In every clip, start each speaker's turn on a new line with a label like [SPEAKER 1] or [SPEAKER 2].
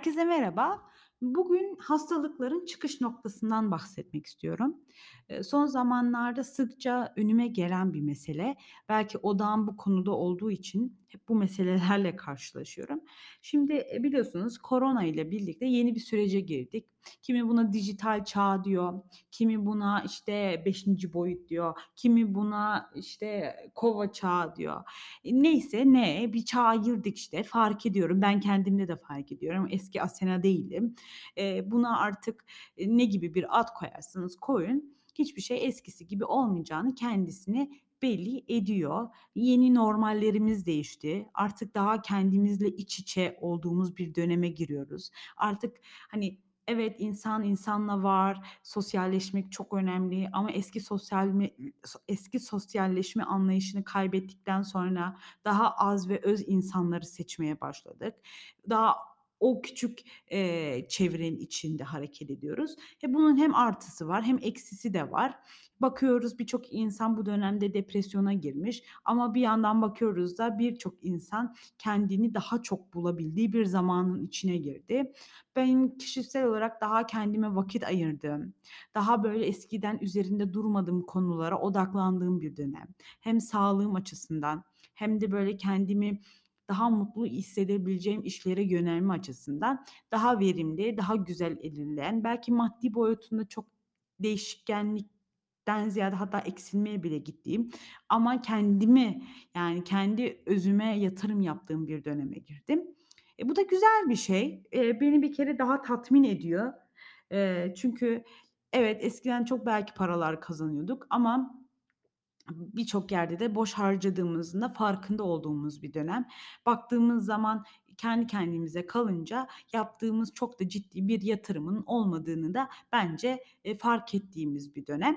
[SPEAKER 1] Herkese merhaba. Bugün hastalıkların çıkış noktasından bahsetmek istiyorum. Son zamanlarda sıkça önüme gelen bir mesele. Belki odağım bu konuda olduğu için hep bu meselelerle karşılaşıyorum. Şimdi, eee, biliyorsunuz korona ile birlikte yeni bir sürece girdik. Kimi buna dijital çağ diyor, kimi buna, işte, beşinci boyut diyor, kimi buna, işte, kova çağı diyor. Eee, neyse ne, bir çağa girdik işte. Fark ediyorum, ben kendimde de fark ediyorum. Eski Asena değilim. Eee, buna artık, ne gibi bir ad koyarsanız koyun, hiçbir şey eskisi gibi olmayacağını kendisini belli ediyor. Yeni normallerimiz değişti. Artık daha kendimizle iç içe olduğumuz bir döneme giriyoruz. Artık, hani, evet, insan insanla var, sosyalleşmek çok önemli ama eski sosyal eski sosyalleşme anlayışını kaybettikten sonra daha az ve öz insanları seçmeye başladık. Daha o küçük, eee, çevrenin içinde hareket ediyoruz. E, bunun hem artısı var hem eksisi de var. Bakıyoruz birçok insan bu dönemde depresyona girmiş ama bir yandan bakıyoruz da birçok insan kendini daha çok bulabildiği bir zamanın içine girdi. Ben kişisel olarak daha kendime vakit ayırdığım, daha böyle eskiden üzerinde durmadığım konulara odaklandığım bir dönem. Hem sağlığım açısından hem de böyle kendimi daha mutlu hissedebileceğim işlere yönelme açısından daha verimli, daha güzel ilerleyen, belki maddi boyutunda çok değişkenlikten ziyade hatta eksilmeye bile gittiğim ama kendimi, yani kendi özüme yatırım yaptığım bir döneme girdim. E, bu da güzel bir şey. Eee, beni bir kere daha tatmin ediyor. Eee, çünkü evet, eskiden çok belki paralar kazanıyorduk ama birçok yerde de boş harcadığımızın da farkında olduğumuz bir dönem. Baktığımız zaman kendi kendimize kalınca yaptığımız çok da ciddi bir yatırımın olmadığını da bence, eee, fark ettiğimiz bir dönem.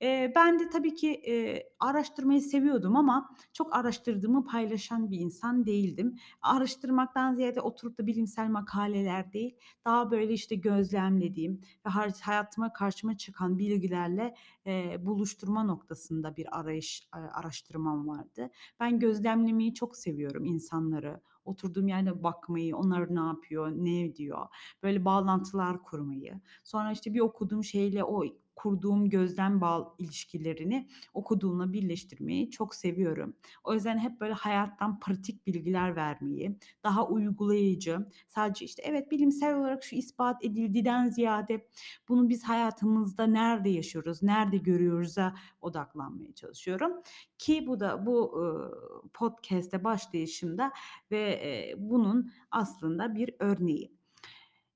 [SPEAKER 1] Eee, ben de tabii ki, eee, araştırmayı seviyordum ama çok araştırdığımı paylaşan bir insan değildim. Araştırmaktan ziyade oturup da bilimsel makaleler değil, daha böyle, işte, gözlemlediğim ve hayatıma karşıma çıkan bilgilerle, eee, buluşturma noktasında bir arayış, eee, araştırmam vardı. Ben gözlemlemeyi çok seviyorum insanları. Oturduğum yerde bakmayı, onlar ne yapıyor, ne ediyor, böyle bağlantılar kurmayı. Sonra, işte, bir okuduğum şeyle o kurduğum gözlem bağ ilişkilerini okuduğumla birleştirmeyi çok seviyorum. O yüzden hep böyle hayattan pratik bilgiler vermeyi, daha uygulayıcı, sadece, işte, evet, bilimsel olarak şu ispat edildiden ziyade bunu biz hayatımızda nerede yaşıyoruz, nerede görüyoruz'a odaklanmaya çalışıyorum ki bu da bu, ııı, podcast'e başlayışımda ve, bunun aslında bir örneği.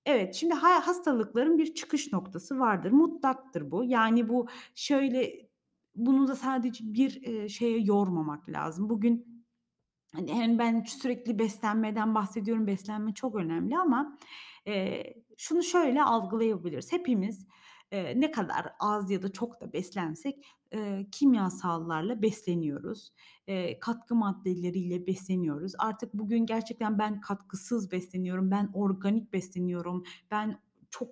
[SPEAKER 1] Evet, şimdi ha hastalıkların bir çıkış noktası vardır. Mutlaktır bu. Yani bu şöyle, bunu da sadece bir, eee, şeye yormamak lazım. Bugün, hani, ben sürekli beslenmeden bahsediyorum, beslenme çok önemli ama, şunu şöyle algılayabiliriz. Hepimiz, eee, ne kadar az ya da çok da beslensek, eee, kimyasallarla besleniyoruz. Eee, katkı maddeleriyle besleniyoruz. Artık bugün gerçekten ben katkısız besleniyorum, ben organik besleniyorum, ben çok,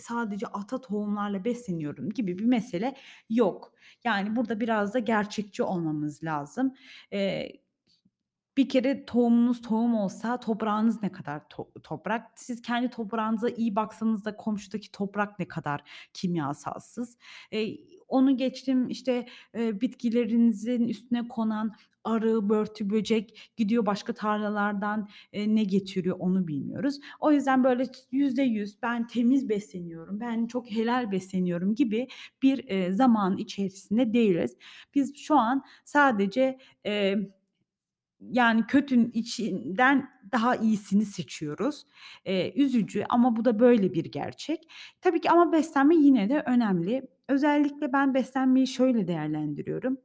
[SPEAKER 1] sadece ata tohumlarla besleniyorum gibi bir mesele yok. Yani burada biraz da gerçekçi olmamız lazım. Eee, bir kere tohumunuz tohum olsa toprağınız ne kadar to toprak? Siz kendi toprağınıza iyi baksanız da komşudaki toprak ne kadar kimyasalsız? Eee, onu geçtim, işte, eee, bitkilerinizin üstüne konan arı, börtü, böcek gidiyor başka tarlalardan, eee, ne getiriyor onu bilmiyoruz. O yüzden böyle ç %100 ben temiz besleniyorum, ben çok helal besleniyorum gibi bir, eee, zamanın içerisinde değiliz. Biz şu an sadece, eee, yani kötünün içinden daha iyisini seçiyoruz. Eee, üzücü ama bu da böyle bir gerçek. Tabii ki ama beslenme yine de önemli. Özellikle ben beslenmeyi şöyle değerlendiriyorum.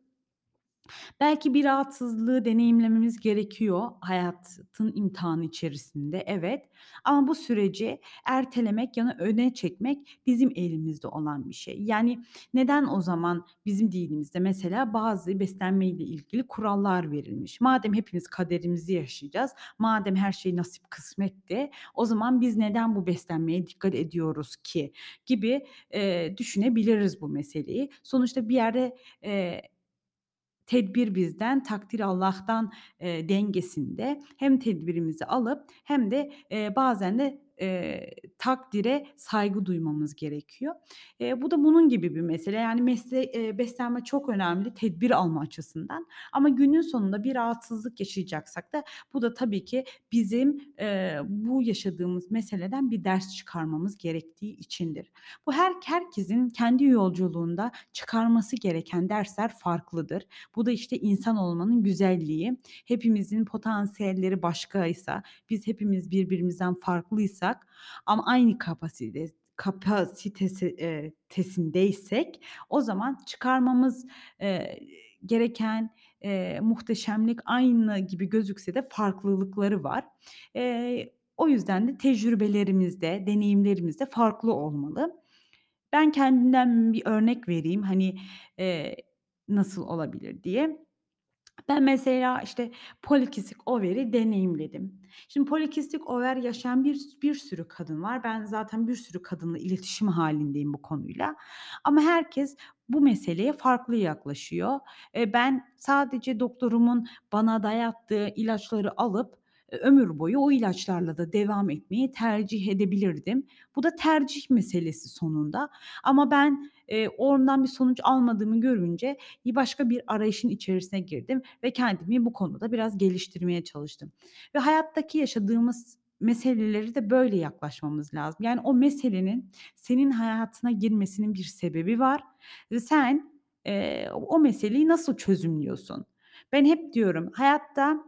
[SPEAKER 1] Belki bir rahatsızlığı deneyimlememiz gerekiyor hayatın imtihanı içerisinde, evet. Ama bu süreci ertelemek ya da öne çekmek bizim elimizde olan bir şey. Yani neden o zaman bizim dinimizde mesela bazı beslenmeyle ilgili kurallar verilmiş? Madem hepimiz kaderimizi yaşayacağız, madem her şey nasip kısmetti, o zaman biz neden bu beslenmeye dikkat ediyoruz ki? Gibi, eee, düşünebiliriz bu meseleyi. Sonuçta bir yerde, eee Tedbir bizden, takdir Allah'tan, eee, dengesinde. Hem tedbirimizi alıp hem de, eee, bazen de eee, takdire saygı duymamız gerekiyor. Eee, bu da bunun gibi bir mesele. Yani mesle eee, beslenme çok önemli tedbir alma açısından ama günün sonunda bir rahatsızlık yaşayacaksak da bu da tabii ki bizim, eee, bu yaşadığımız meseleden bir ders çıkarmamız gerektiği içindir. Bu her herkesin kendi yolculuğunda çıkarması gereken dersler farklıdır. Bu da, işte, insan olmanın güzelliği. Hepimizin potansiyelleri başkaysa, biz hepimiz birbirimizden farklıysak ama aynı kapasite kapasitesi eee, tesindeysek o zaman çıkarmamız, eee, gereken, eee, muhteşemlik aynı gibi gözükse de farklılıkları var. Eee, o yüzden de tecrübelerimiz de, deneyimlerimiz de farklı olmalı. Ben kendimden bir örnek vereyim, hani, eee, nasıl olabilir diye. Ben mesela, işte, polikistik overi deneyimledim. Şimdi polikistik over yaşayan bir bir sürü kadın var. Ben zaten bir sürü kadınla iletişim hâlindeyim bu konuyla ama herkes bu meseleye farklı yaklaşıyor. Eee, ben sadece doktorumun bana dayattığı ilaçları alıp, ömür boyu o ilaçlarla da devam etmeyi tercih edebilirdim. Bu da tercih meselesi sonunda ama ben, eee, ondan bir sonuç almadığımı görünce bir başka bir arayışın içerisine girdim ve kendimi bu konuda biraz geliştirmeye çalıştım ve hayattaki yaşadığımız meseleleri de böyle yaklaşmamız lazım. Yani o meselenin senin hayatına girmesinin bir sebebi var ve sen, eee, o meseleyi nasıl çözümlüyorsun? Ben hep diyorum hayatta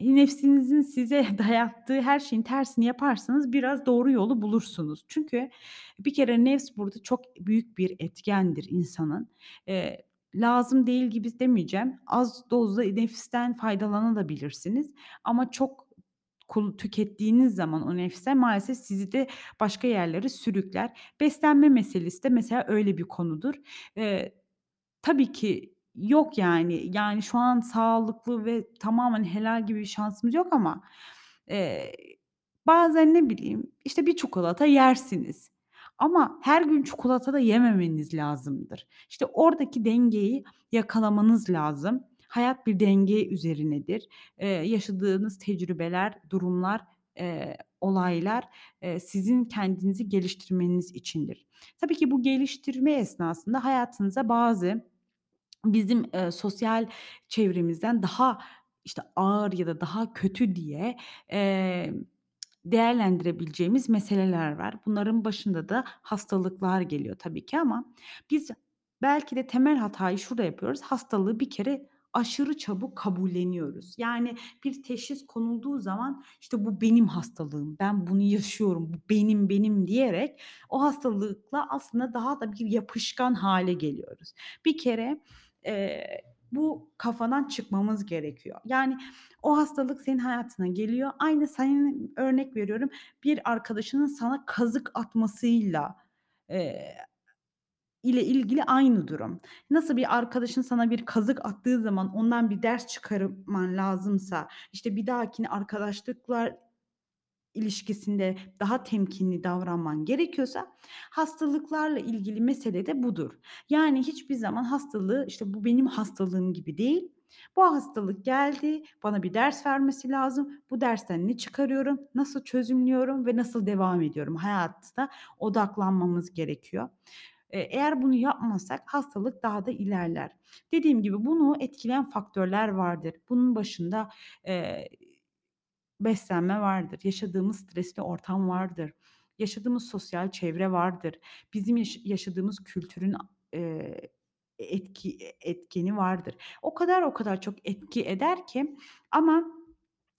[SPEAKER 1] nefsinizin size dayattığı her şeyin tersini yaparsanız biraz doğru yolu bulursunuz. Çünkü bir kere nefs burada çok büyük bir etkendir insanın. Eee, lazım değil gibi demeyeceğim. Az dozda nefisten faydalanabilirsiniz ama çok tükettiğiniz zaman o nefse maalesef sizi de başka yerlere sürükler. Beslenme meselesi de mesela öyle bir konudur. Eee, tabii ki yok yani. Yani şu an sağlıklı ve tamamen helal gibi bir şansımız yok ama, eee, bazen ne bileyim, işte, bir çikolata yersiniz ama her gün çikolata da yememeniz lazımdır. İşte, oradaki dengeyi yakalamanız lazım. Hayat bir denge üzerinedir. Eee, yaşadığınız tecrübeler, durumlar, eee, olaylar, eee, sizin kendinizi geliştirmeniz içindir. Tabii ki bu geliştirme esnasında hayatınıza bazı bizim, eee, sosyal çevremizden daha, işte, ağır ya da daha kötü diye, emm, değerlendirebileceğimiz meseleler var. Bunların başında da hastalıklar geliyor tabii ki ama biz belki de temel hatayı şurada yapıyoruz. Hastalığı bir kere aşırı çabuk kabulleniyoruz. Yani bir teşhis konulduğu zaman, işte, "Bu benim hastalığım, ben bunu yaşıyorum, bu benim, benim." diyerek o hastalıkla aslında daha da bir yapışkan hâle geliyoruz. Bir kere, eee, bu kafadan çıkmamız gerekiyor. Yani o hastalık senin hayatına geliyor. Aynı senin örnek veriyorum, bir arkadaşının sana kazık atmasıyla, eee, ile ilgili aynı durum. Nasıl bir arkadaşın sana bir kazık attığı zaman ondan bir ders çıkarman lazımsa, işte, bir dahakine arkadaşlıklar ilişkisinde daha temkinli davranman gerekiyorsa hastalıklarla ilgili mesele de budur. Yani hiçbir zaman hastalığı, işte, "Bu benim hastalığım." gibi değil. Bu hastalık geldi, bana bir ders vermesi lazım. Bu dersten ne çıkarıyorum, nasıl çözümlüyorum ve nasıl devam ediyorum? Hayata odaklanmamız gerekiyor. Eee, eğer bunu yapmazsak hastalık daha da ilerler. Dediğim gibi bunu etkileyen faktörler vardır. Bunun başında, eee, beslenme vardır, yaşadığımız stresli ortam vardır, yaşadığımız sosyal çevre vardır, bizim yaş yaşadığımız kültürün, eee, etki etkeni vardır. O kadar o kadar çok etki eder ki ama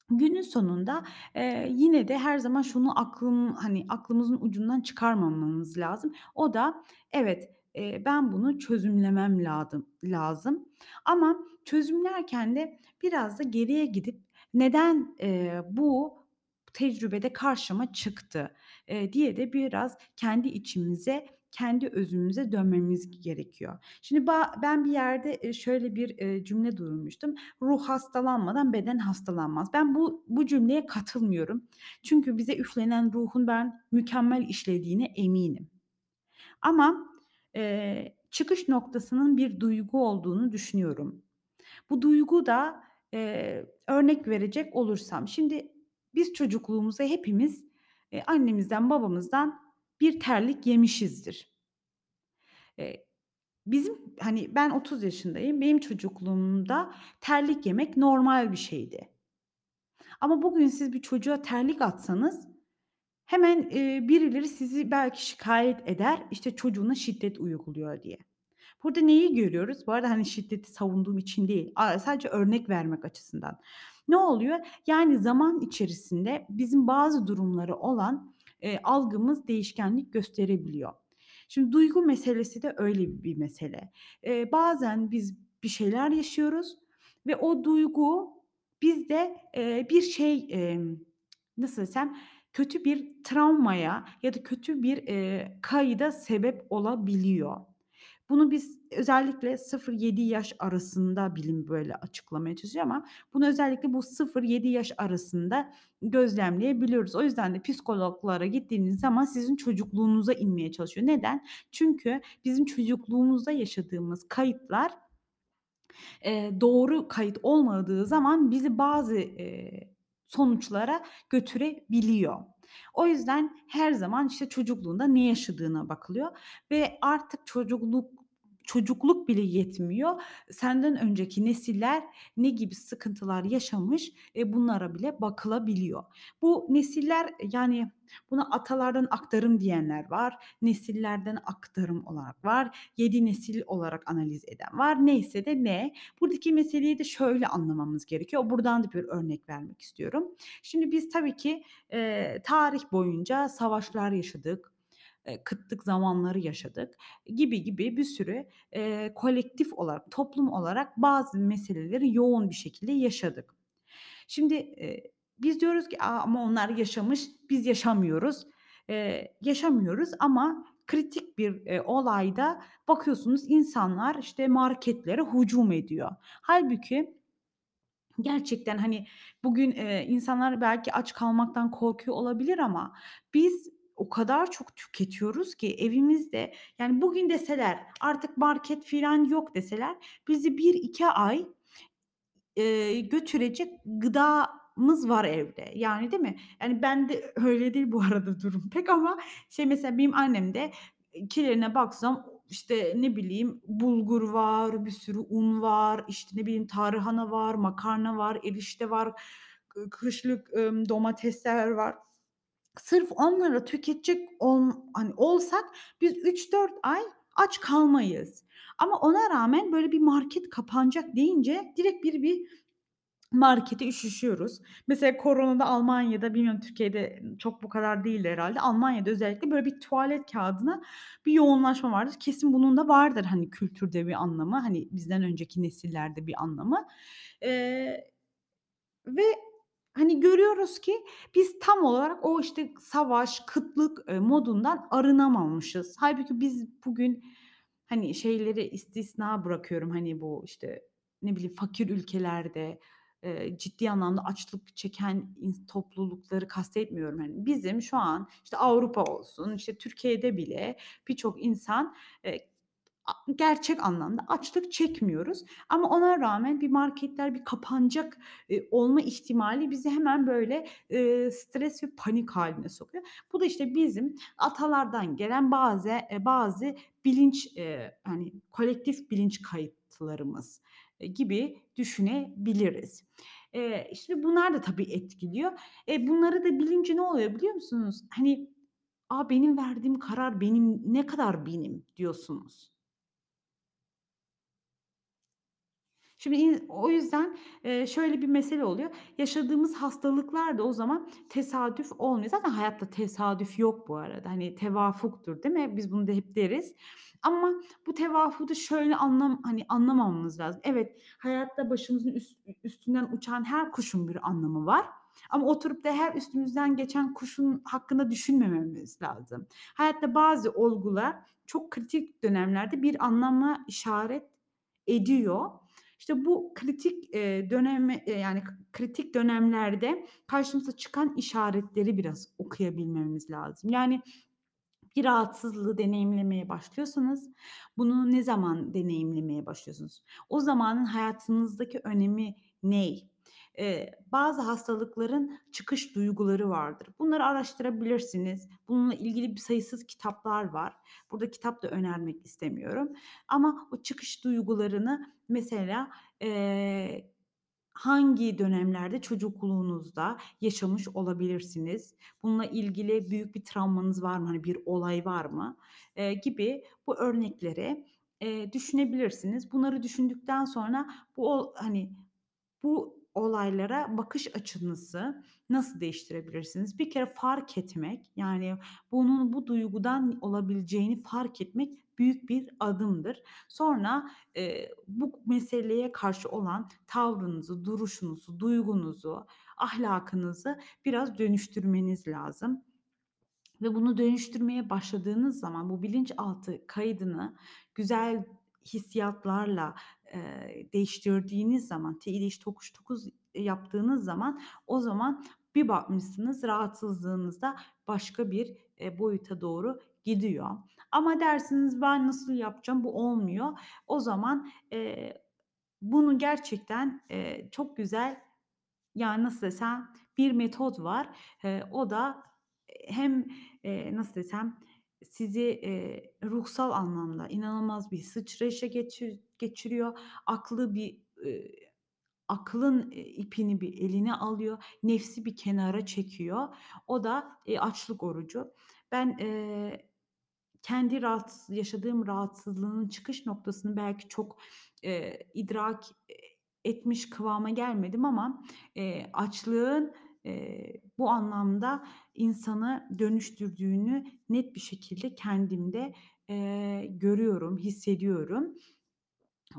[SPEAKER 1] günün sonunda, eee, yine de her zaman şunu aklım hani, aklımızın ucundan çıkarmamamız lazım. O da evet, eee, ben bunu çözümlemem ladım lazım ama çözümlerken de biraz da geriye gidip neden, eee, bu tecrübede karşıma çıktı, eee, diye de biraz kendi içimize, kendi özümüze dönmemiz gerekiyor. Şimdi ben bir yerde, şöyle bir, cümle duymuştum. "Ruh hastalanmadan beden hastalanmaz." Ben bu bu cümleye katılmıyorum. Çünkü bize üflenen ruhun ben mükemmel işlediğine eminim. Ama, eee, çıkış noktasının bir duygu olduğunu düşünüyorum. Bu duygu da, eee, örnek verecek olursam, şimdi biz çocukluğumuzda hepimiz, eee, annemizden, babamızdan bir terlik yemişizdir. Eee, bizim, hani, ben 30 yaşındayım. Benim çocukluğumda terlik yemek normal bir şeydi. Ama bugün siz bir çocuğa terlik atsanız hemen, eee, birileri sizi belki şikâyet eder, işte, çocuğuna şiddet uyguluyor diye. Burada neyi görüyoruz? Bu arada, hani, şiddeti savunduğum için değil, sadece örnek vermek açısından. Ne oluyor? Yani zaman içerisinde bizim bazı durumlara olan, eee, algımız değişkenlik gösterebiliyor. Şimdi duygu meselesi de öyle bir mesele. Eee, bazen biz bir şeyler yaşıyoruz ve o duygu bizde, eee, bir şey, emm, nasıl desem, kötü bir travmaya ya da kötü bir, eee, kayda sebep olabiliyor. Bunu biz özellikle 0-7 yaş arasında bilim böyle açıklamaya çalışıyor ama bunu özellikle bu 0-7 yaş arasında gözlemleyebiliyoruz. O yüzden de psikologlara gittiğiniz zaman sizin çocukluğunuza inmeye çalışıyor. Neden? Çünkü bizim çocukluğumuzda yaşadığımız kayıplar Eee, doğru kayıt olmadığı zaman bizi bazı, eee, sonuçlara götürebiliyor. O yüzden her zaman, işte, çocukluğunda ne yaşadığına bakılıyor ve artık çocukluk çocukluk bile yetmiyor. Senden önceki nesiller ne gibi sıkıntılar yaşamış, eee, bunlara bile bakılabiliyor. Bu nesiller, yani, buna atalardan aktarım diyenler var, nesillerden aktarım olarak var, 7 nesil olarak analiz eden var. Neyse de ne. Buradaki meseleyi de şöyle anlamamız gerekiyor. Buradan da bir örnek vermek istiyorum. Şimdi biz tabii ki, eee, tarih boyunca savaşlar yaşadık, kıtlık zamanları yaşadık gibi gibi bir sürü, eee, kolektif olarak, toplum olarak bazı meseleleri yoğun bir şekilde yaşadık. Şimdi, eee, biz diyoruz ki, "A, ama onlar yaşamış, biz yaşamıyoruz." Eee, yaşamıyoruz ama kritik bir, eee, olayda bakıyorsunuz insanlar, işte, marketlere hücum ediyor. Hâlbuki gerçekten, hani, bugün, eee, insanlar belki aç kalmaktan korkuyor olabilir ama biz o kadar çok tüketiyoruz ki evimizde, yani, bugün deseler, "Artık market filan yok." deseler bizi 1-2 ay Eee, götürecek gıdamız var evde. Yani, değil mi? Yani, bende öyle değil bu arada durum pek ama şey mesela benim annemde, eee, kilerine baksam, işte, ne bileyim, bulgur var, bir sürü un var, işte, ne bileyim, tarhana var, makarna var, erişte var, kı kışlık, ımm, domatesler var. Sırf onları tüketecek ol hani, olsak biz 3-4 ay aç kalmayız. Ama ona rağmen böyle bir market kapanacak deyince direkt bir bir markete üşüşüyoruz. Mesela koronada Almanya'da, bilmiyorum Türkiye'de çok bu kadar değildi herhâlde. Almanya'da özellikle böyle bir tuvalet kağıdına bir yoğunlaşma vardır. Kesin bunun da vardır, hani, kültürde bir anlamı, hani, bizden önceki nesillerde bir anlamı. Eee ve, hani, görüyoruz ki biz tam olarak o, işte, savaş, kıtlık, eee, modundan arınamamışız. Hâlbuki biz bugün, hani, şeyleri istisna bırakıyorum, hani, bu, işte, ne bileyim, fakir ülkelerde, eee, ciddi anlamda açlık çeken toplulukları kastetmiyorum. Hani, bizim şu an, işte, Avrupa olsun, işte, Türkiye'de bile birçok insan, a gerçek anlamda açlık çekmiyoruz ama ona rağmen bir marketler bir kapanacak, eee, olma ihtimali bizi hemen böyle, eee, stres ve panik hâline sokuyor. Bu da işte bizim atalardan gelen bazı eee, bazı bilinç, eee, hani, kolektif bilinç kayıtlarımız, eee, gibi düşünebiliriz. Eee, şimdi bunlar da tabii etkiliyor. E, bunları da bilince ne oluyor biliyor musunuz? Hani, "A, benim verdiğim karar benim, ne kadar benim?" diyorsunuz. Şimdi o yüzden, eee, şöyle bir mesele oluyor. Yaşadığımız hastalıklar da o zaman tesadüf olmuyor. Zaten hayatta tesadüf yok bu arada. Hani, tevafuktur, değil mi? Biz bunu da hep deriz. Ama bu tevafudu şöyle anlam hani, anlamamamız lazım. Evet, hayatta başımızın üst üstünden uçan her kuşun bir anlamı var ama oturup da her üstümüzden geçen kuşun hakkında düşünmememiz lazım. Hayatta bazı olgular çok kritik dönemlerde bir anlama işaret ediyor. İşte bu kritik, eee, döneme eee, yani kritik dönemlerde karşımıza çıkan işaretleri biraz okuyabilmemiz lazım. Yani bir rahatsızlığı deneyimlemeye başlıyorsanız bunu ne zaman deneyimlemeye başlıyorsunuz? O zamanın hayatınızdaki önemi ney? Eee, bazı hastalıkların çıkış duyguları vardır. Bunları araştırabilirsiniz. Bununla ilgili bir sayısız kitaplar var. Burada kitap da önermek istemiyorum ama o çıkış duygularını mesela, eee, hangi dönemlerde çocukluğunuzda yaşamış olabilirsiniz? Bununla ilgili büyük bir travmanız var mı? Hani, bir olay var mı? Eee, gibi bu örnekleri, eee, düşünebilirsiniz. Bunları düşündükten sonra bu hani, bu olaylara bakış açınızı nasıl değiştirebilirsiniz? Bir kere fark etmek, yani, bunun bu duygudan olabileceğini fark etmek büyük bir adımdır. Sonra, eee, bu meseleye karşı olan tavrınızı, duruşunuzu, duygunuzu, ahlakınızı biraz dönüştürmeniz lazım. Ve bunu dönüştürmeye başladığınız zaman bu bilinçaltı kaydını güzel hissiyatlarla, eee, değiştirdiğiniz zaman, "Tİ tokuş dokuz" yaptığınız zaman o zaman bir bakmışsınız rahatsızlığınız da başka bir, eee, boyuta doğru gidiyor. Ama dersiniz, "Ben nasıl yapacağım, bu olmuyor." O zaman, eee, bunu gerçekten, eee, çok güzel yani, nasıl desem, bir metot var. Eee, o da, hem, eee, nasıl desem, sizi, eee, ruhsal anlamda inanılmaz bir sıçrayışa geçir geçiriyor. Aklı bir, eee, aklın, ipini bir eline alıyor, nefsi bir kenara çekiyor. O da, eee, açlık orucu. Ben, eee, kendi rahatsız yaşadığım rahatsızlığın çıkış noktasını belki çok, eee, idrak, etmiş kıvama gelmedim ama, eee, açlığın, eee, bu anlamda insanı dönüştürdüğünü net bir şekilde kendimde, eee, görüyorum, hissediyorum.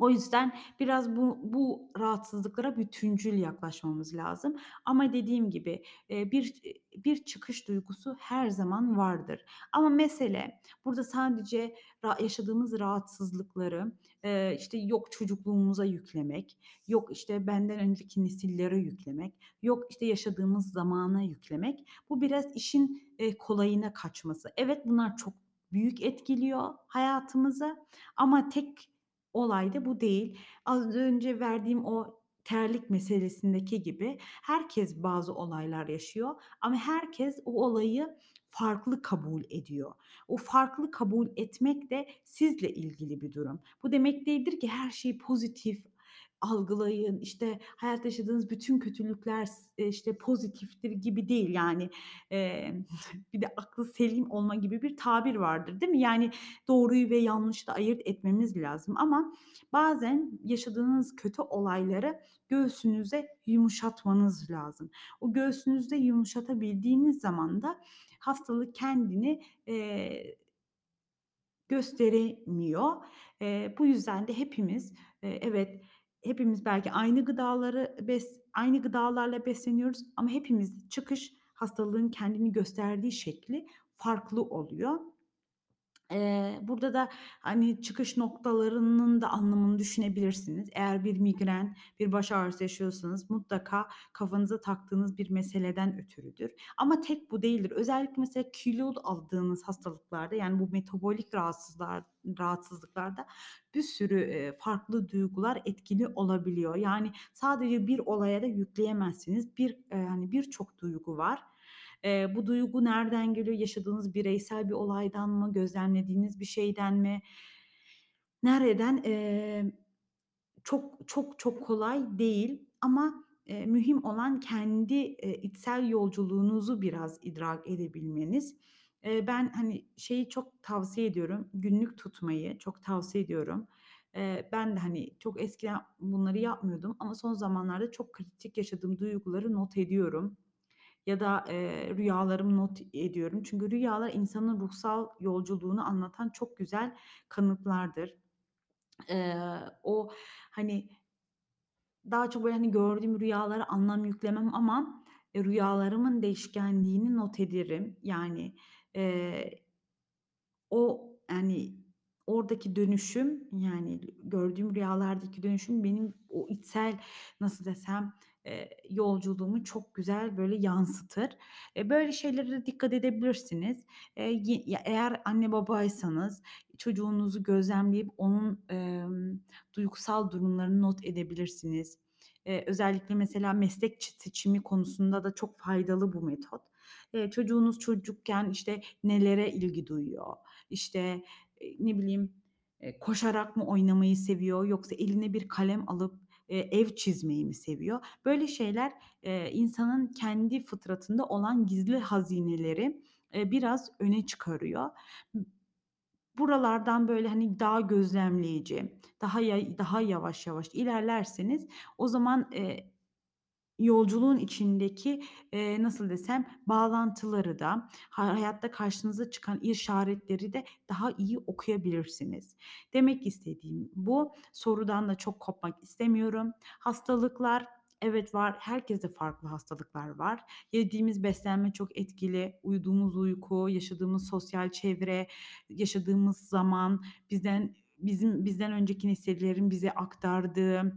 [SPEAKER 1] O yüzden biraz bu bu rahatsızlıklara bütüncül yaklaşmamız lazım ama dediğim gibi, eee, bir, bir çıkış duygusu her zaman vardır. Ama mesele burada sadece yaşadığımız rahatsızlıkları, eee, işte, yok çocukluğumuza yüklemek, yok, işte, benden önceki nesillere yüklemek, yok, işte, yaşadığımız zamana yüklemek. Bu biraz işin, eee, kolayına kaçması. Evet, bunlar çok büyük etkiliyor hayatımızı ama tek olay da bu değil. Az önce verdiğim o terlik meselesindeki gibi herkes bazı olaylar yaşıyor ama herkes o olayı farklı kabul ediyor. O farklı kabul etmek de sizle ilgili bir durum. Bu demek değildir ki her şeyi pozitif algılayın, işte, hayatta yaşadığınız bütün kötülükler işte, pozitiftir gibi değil. Yani, eee, bir de aklı selim olma gibi bir tabir vardır, değil mi? Yani doğruyu ve yanlışı da ayırt etmemiz lazım ama bazen yaşadığınız kötü olayları göğsünüze yumuşatmanız lazım. O göğsünüzde yumuşatabildiğiniz zaman da hastalık kendini, eee, gösteremiyor. Eee, bu yüzden de hepimiz, eee, evet, hepimiz belki aynı gıdaları bes aynı gıdalarla besleniyoruz ama hepimiz çıkış hastalığın kendini gösterdiği şekli farklı oluyor. Eee, burada da, hani, çıkış noktalarının da anlamını düşünebilirsiniz. Eğer bir migren, bir baş ağrısı yaşıyorsanız mutlaka kafanıza taktığınız bir meseleden ötürüdür. Ama tek bu değildir. Özellikle mesela kilo aldığınız hastalıklarda, yani bu metabolik rahatsızlar rahatsızlıklarda bir sürü, farklı duygular etkili olabiliyor. Yani sadece bir olaya da yükleyemezsiniz. Bir, hani, birçok duygu var. Eee, bu duygu nereden geliyor? Yaşadığınız bireysel bir olaydan mı? Gözlemlediğiniz bir şeyden mi? Nereden? Eee, çok, çok, çok kolay değil ama, eee, mühim olan kendi, eee, içsel yolculuğunuzu biraz idrak edebilmeniz. Eee, ben, hani, şeyi çok tavsiye ediyorum, günlük tutmayı çok tavsiye ediyorum. Eee, ben de, hani, çok eskiden bunları yapmıyordum ama son zamanlarda çok kritik yaşadığım duyguları not ediyorum ya da, eee, rüyalarımı not ediyorum. Çünkü rüyalar insanın ruhsal yolculuğunu anlatan çok güzel kanıtlardır. Eee, o, hani, daha çok, böyle, hani, gördüğüm rüyalara anlam yüklemem ama, eee, rüyalarımın değişkenliğini not ederim. Yani, eee, o, yani, oradaki dönüşüm, yani, gördüğüm rüyalardaki dönüşüm benim o içsel, nasıl desem, yolculuğumu çok güzel, böyle, yansıtır. Eee, böyle şeylere dikkat edebilirsiniz. Ya, eğer anne babaysanız çocuğunuzu gözlemleyip onun, duygusal durumlarını not edebilirsiniz. Eee, özellikle mesela meslek seçimi konusunda da çok faydalı bu metot. Çocuğunuz çocukken, işte, nelere ilgi duyuyor? İşte, ne bileyim, koşarak mı oynamayı seviyor yoksa eline bir kalem alıp, eee, ev çizmeyi mi seviyor? Böyle şeyler, eee, insanın kendi fıtratında olan gizli hazineleri, eee, biraz öne çıkarıyor. Buralardan, böyle, hani, daha gözlemleyici, daha yay daha yavaş yavaş ilerlerseniz o zaman, eee, yolculuğun içindeki, eee, nasıl desem, bağlantıları da ha hayatta karşınıza çıkan işaretleri de daha iyi okuyabilirsiniz. Demek istediğim bu. Sorudan da çok kopmak istemiyorum. Hastalıklar, evet var. Herkeste farklı hastalıklar var. Yediğimiz beslenme çok etkili. Uyuduğumuz uyku, yaşadığımız sosyal çevre, yaşadığımız zaman, bizden bizim bizden önceki nesillerin bize aktardığı,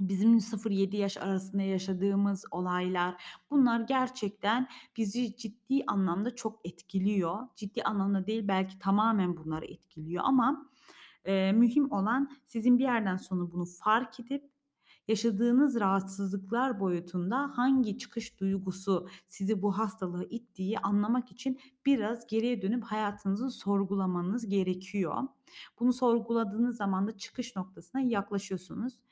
[SPEAKER 1] bizim 0-7 yaş arasında yaşadığımız olaylar, bunlar gerçekten bizi ciddi anlamda çok etkiliyor. Ciddi anlamda değil, belki tamamen bunları etkiliyor ama, eee, mühim olan sizin bir yerden sonra bunu fark edip yaşadığınız rahatsızlıklar boyutunda hangi çıkış duygusu sizi bu hastalığa ittiği anlamak için biraz geriye dönüp hayatınızı sorgulamanız gerekiyor. Bunu sorguladığınız zaman da çıkış noktasına yaklaşıyorsunuz.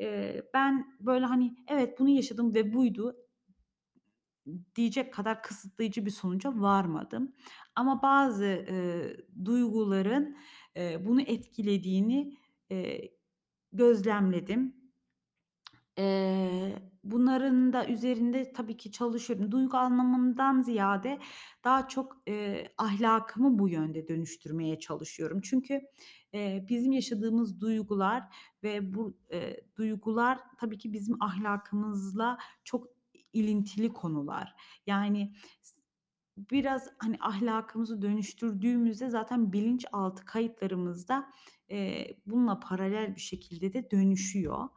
[SPEAKER 1] Eee, ben, böyle, hani, "Evet, bunu yaşadım ve buydu." diyecek kadar kısıtlayıcı bir sonuca varmadım ama bazı, eee, duyguların, eee, bunu etkilediğini, eee, gözlemledim. Eee, bunların da üzerinde tabii ki çalışıyorum. Duygu anlamından ziyade daha çok, eee, ahlakımı bu yönde dönüştürmeye çalışıyorum. Çünkü, eee, bizim yaşadığımız duygular ve bu, eee, duygular tabii ki bizim ahlakımızla çok ilintili konular. Yani biraz, hani, ahlakımızı dönüştürdüğümüzde zaten bilinçaltı kayıtlarımızda, eee, bununla paralel bir şekilde de dönüşüyor.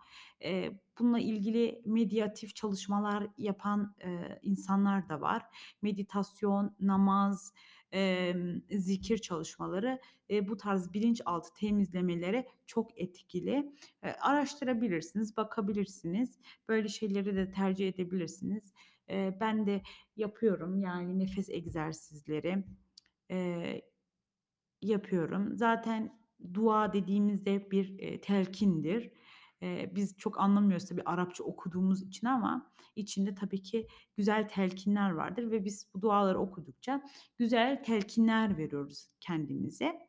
[SPEAKER 1] Eee, bununla ilgili meditatif çalışmalar yapan, eee, insanlar da var. Meditasyon, namaz, emm, zikir çalışmaları, eee, bu tarz bilinçaltı temizlemelere çok etkili. Eee, araştırabilirsiniz, bakabilirsiniz. Böyle şeyleri de tercih edebilirsiniz. Eee, ben de yapıyorum, yani, nefes egzersizleri, eee, yapıyorum. Zaten dua dediğimizde bir, eee, telkindir. Eee, biz çok anlamıyoruz tabii Arapça okuduğumuz için ama içinde tabii ki güzel telkinler vardır ve biz bu duaları okudukça güzel telkinler veriyoruz kendimize.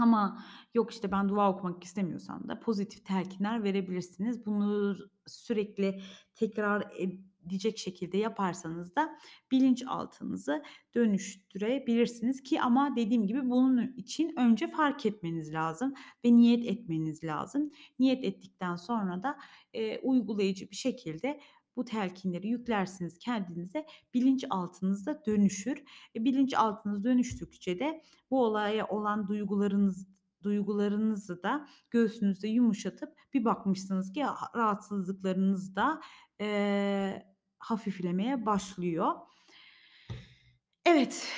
[SPEAKER 1] Ama yok, işte, ben dua okumak istemiyorsam da pozitif telkinler verebilirsiniz. Bunu sürekli tekrar edecek şekilde yaparsanız da bilinçaltınızı dönüştürebilirsiniz ki ama dediğim gibi bunun için önce fark etmeniz lazım ve niyet etmeniz lazım. Niyet ettikten sonra da, eee, uygulayıcı bir şekilde bu telkinleri yüklersiniz kendinize, bilinçaltınızda dönüşür. E, bilinçaltınız dönüştükçe de bu olaya olan duygularınız duygularınızı da göğsünüzde yumuşatıp bir bakmışsınız ki ha rahatsızlıklarınız da, eee, hafiflemeye başlıyor. Evet,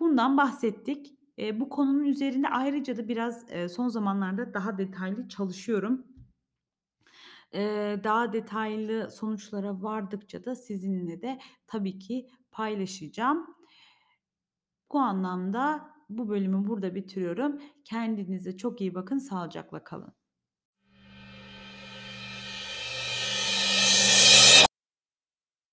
[SPEAKER 1] bundan bahsettik. Eee, bu konunun üzerinde ayrıca da biraz, eee, son zamanlarda daha detaylı çalışıyorum. Eee, daha detaylı sonuçlara vardıkça da sizinle de tabii ki paylaşacağım. Bu anlamda bu bölümü burada bitiriyorum. Kendinize çok iyi bakın, sağlıcakla kalın.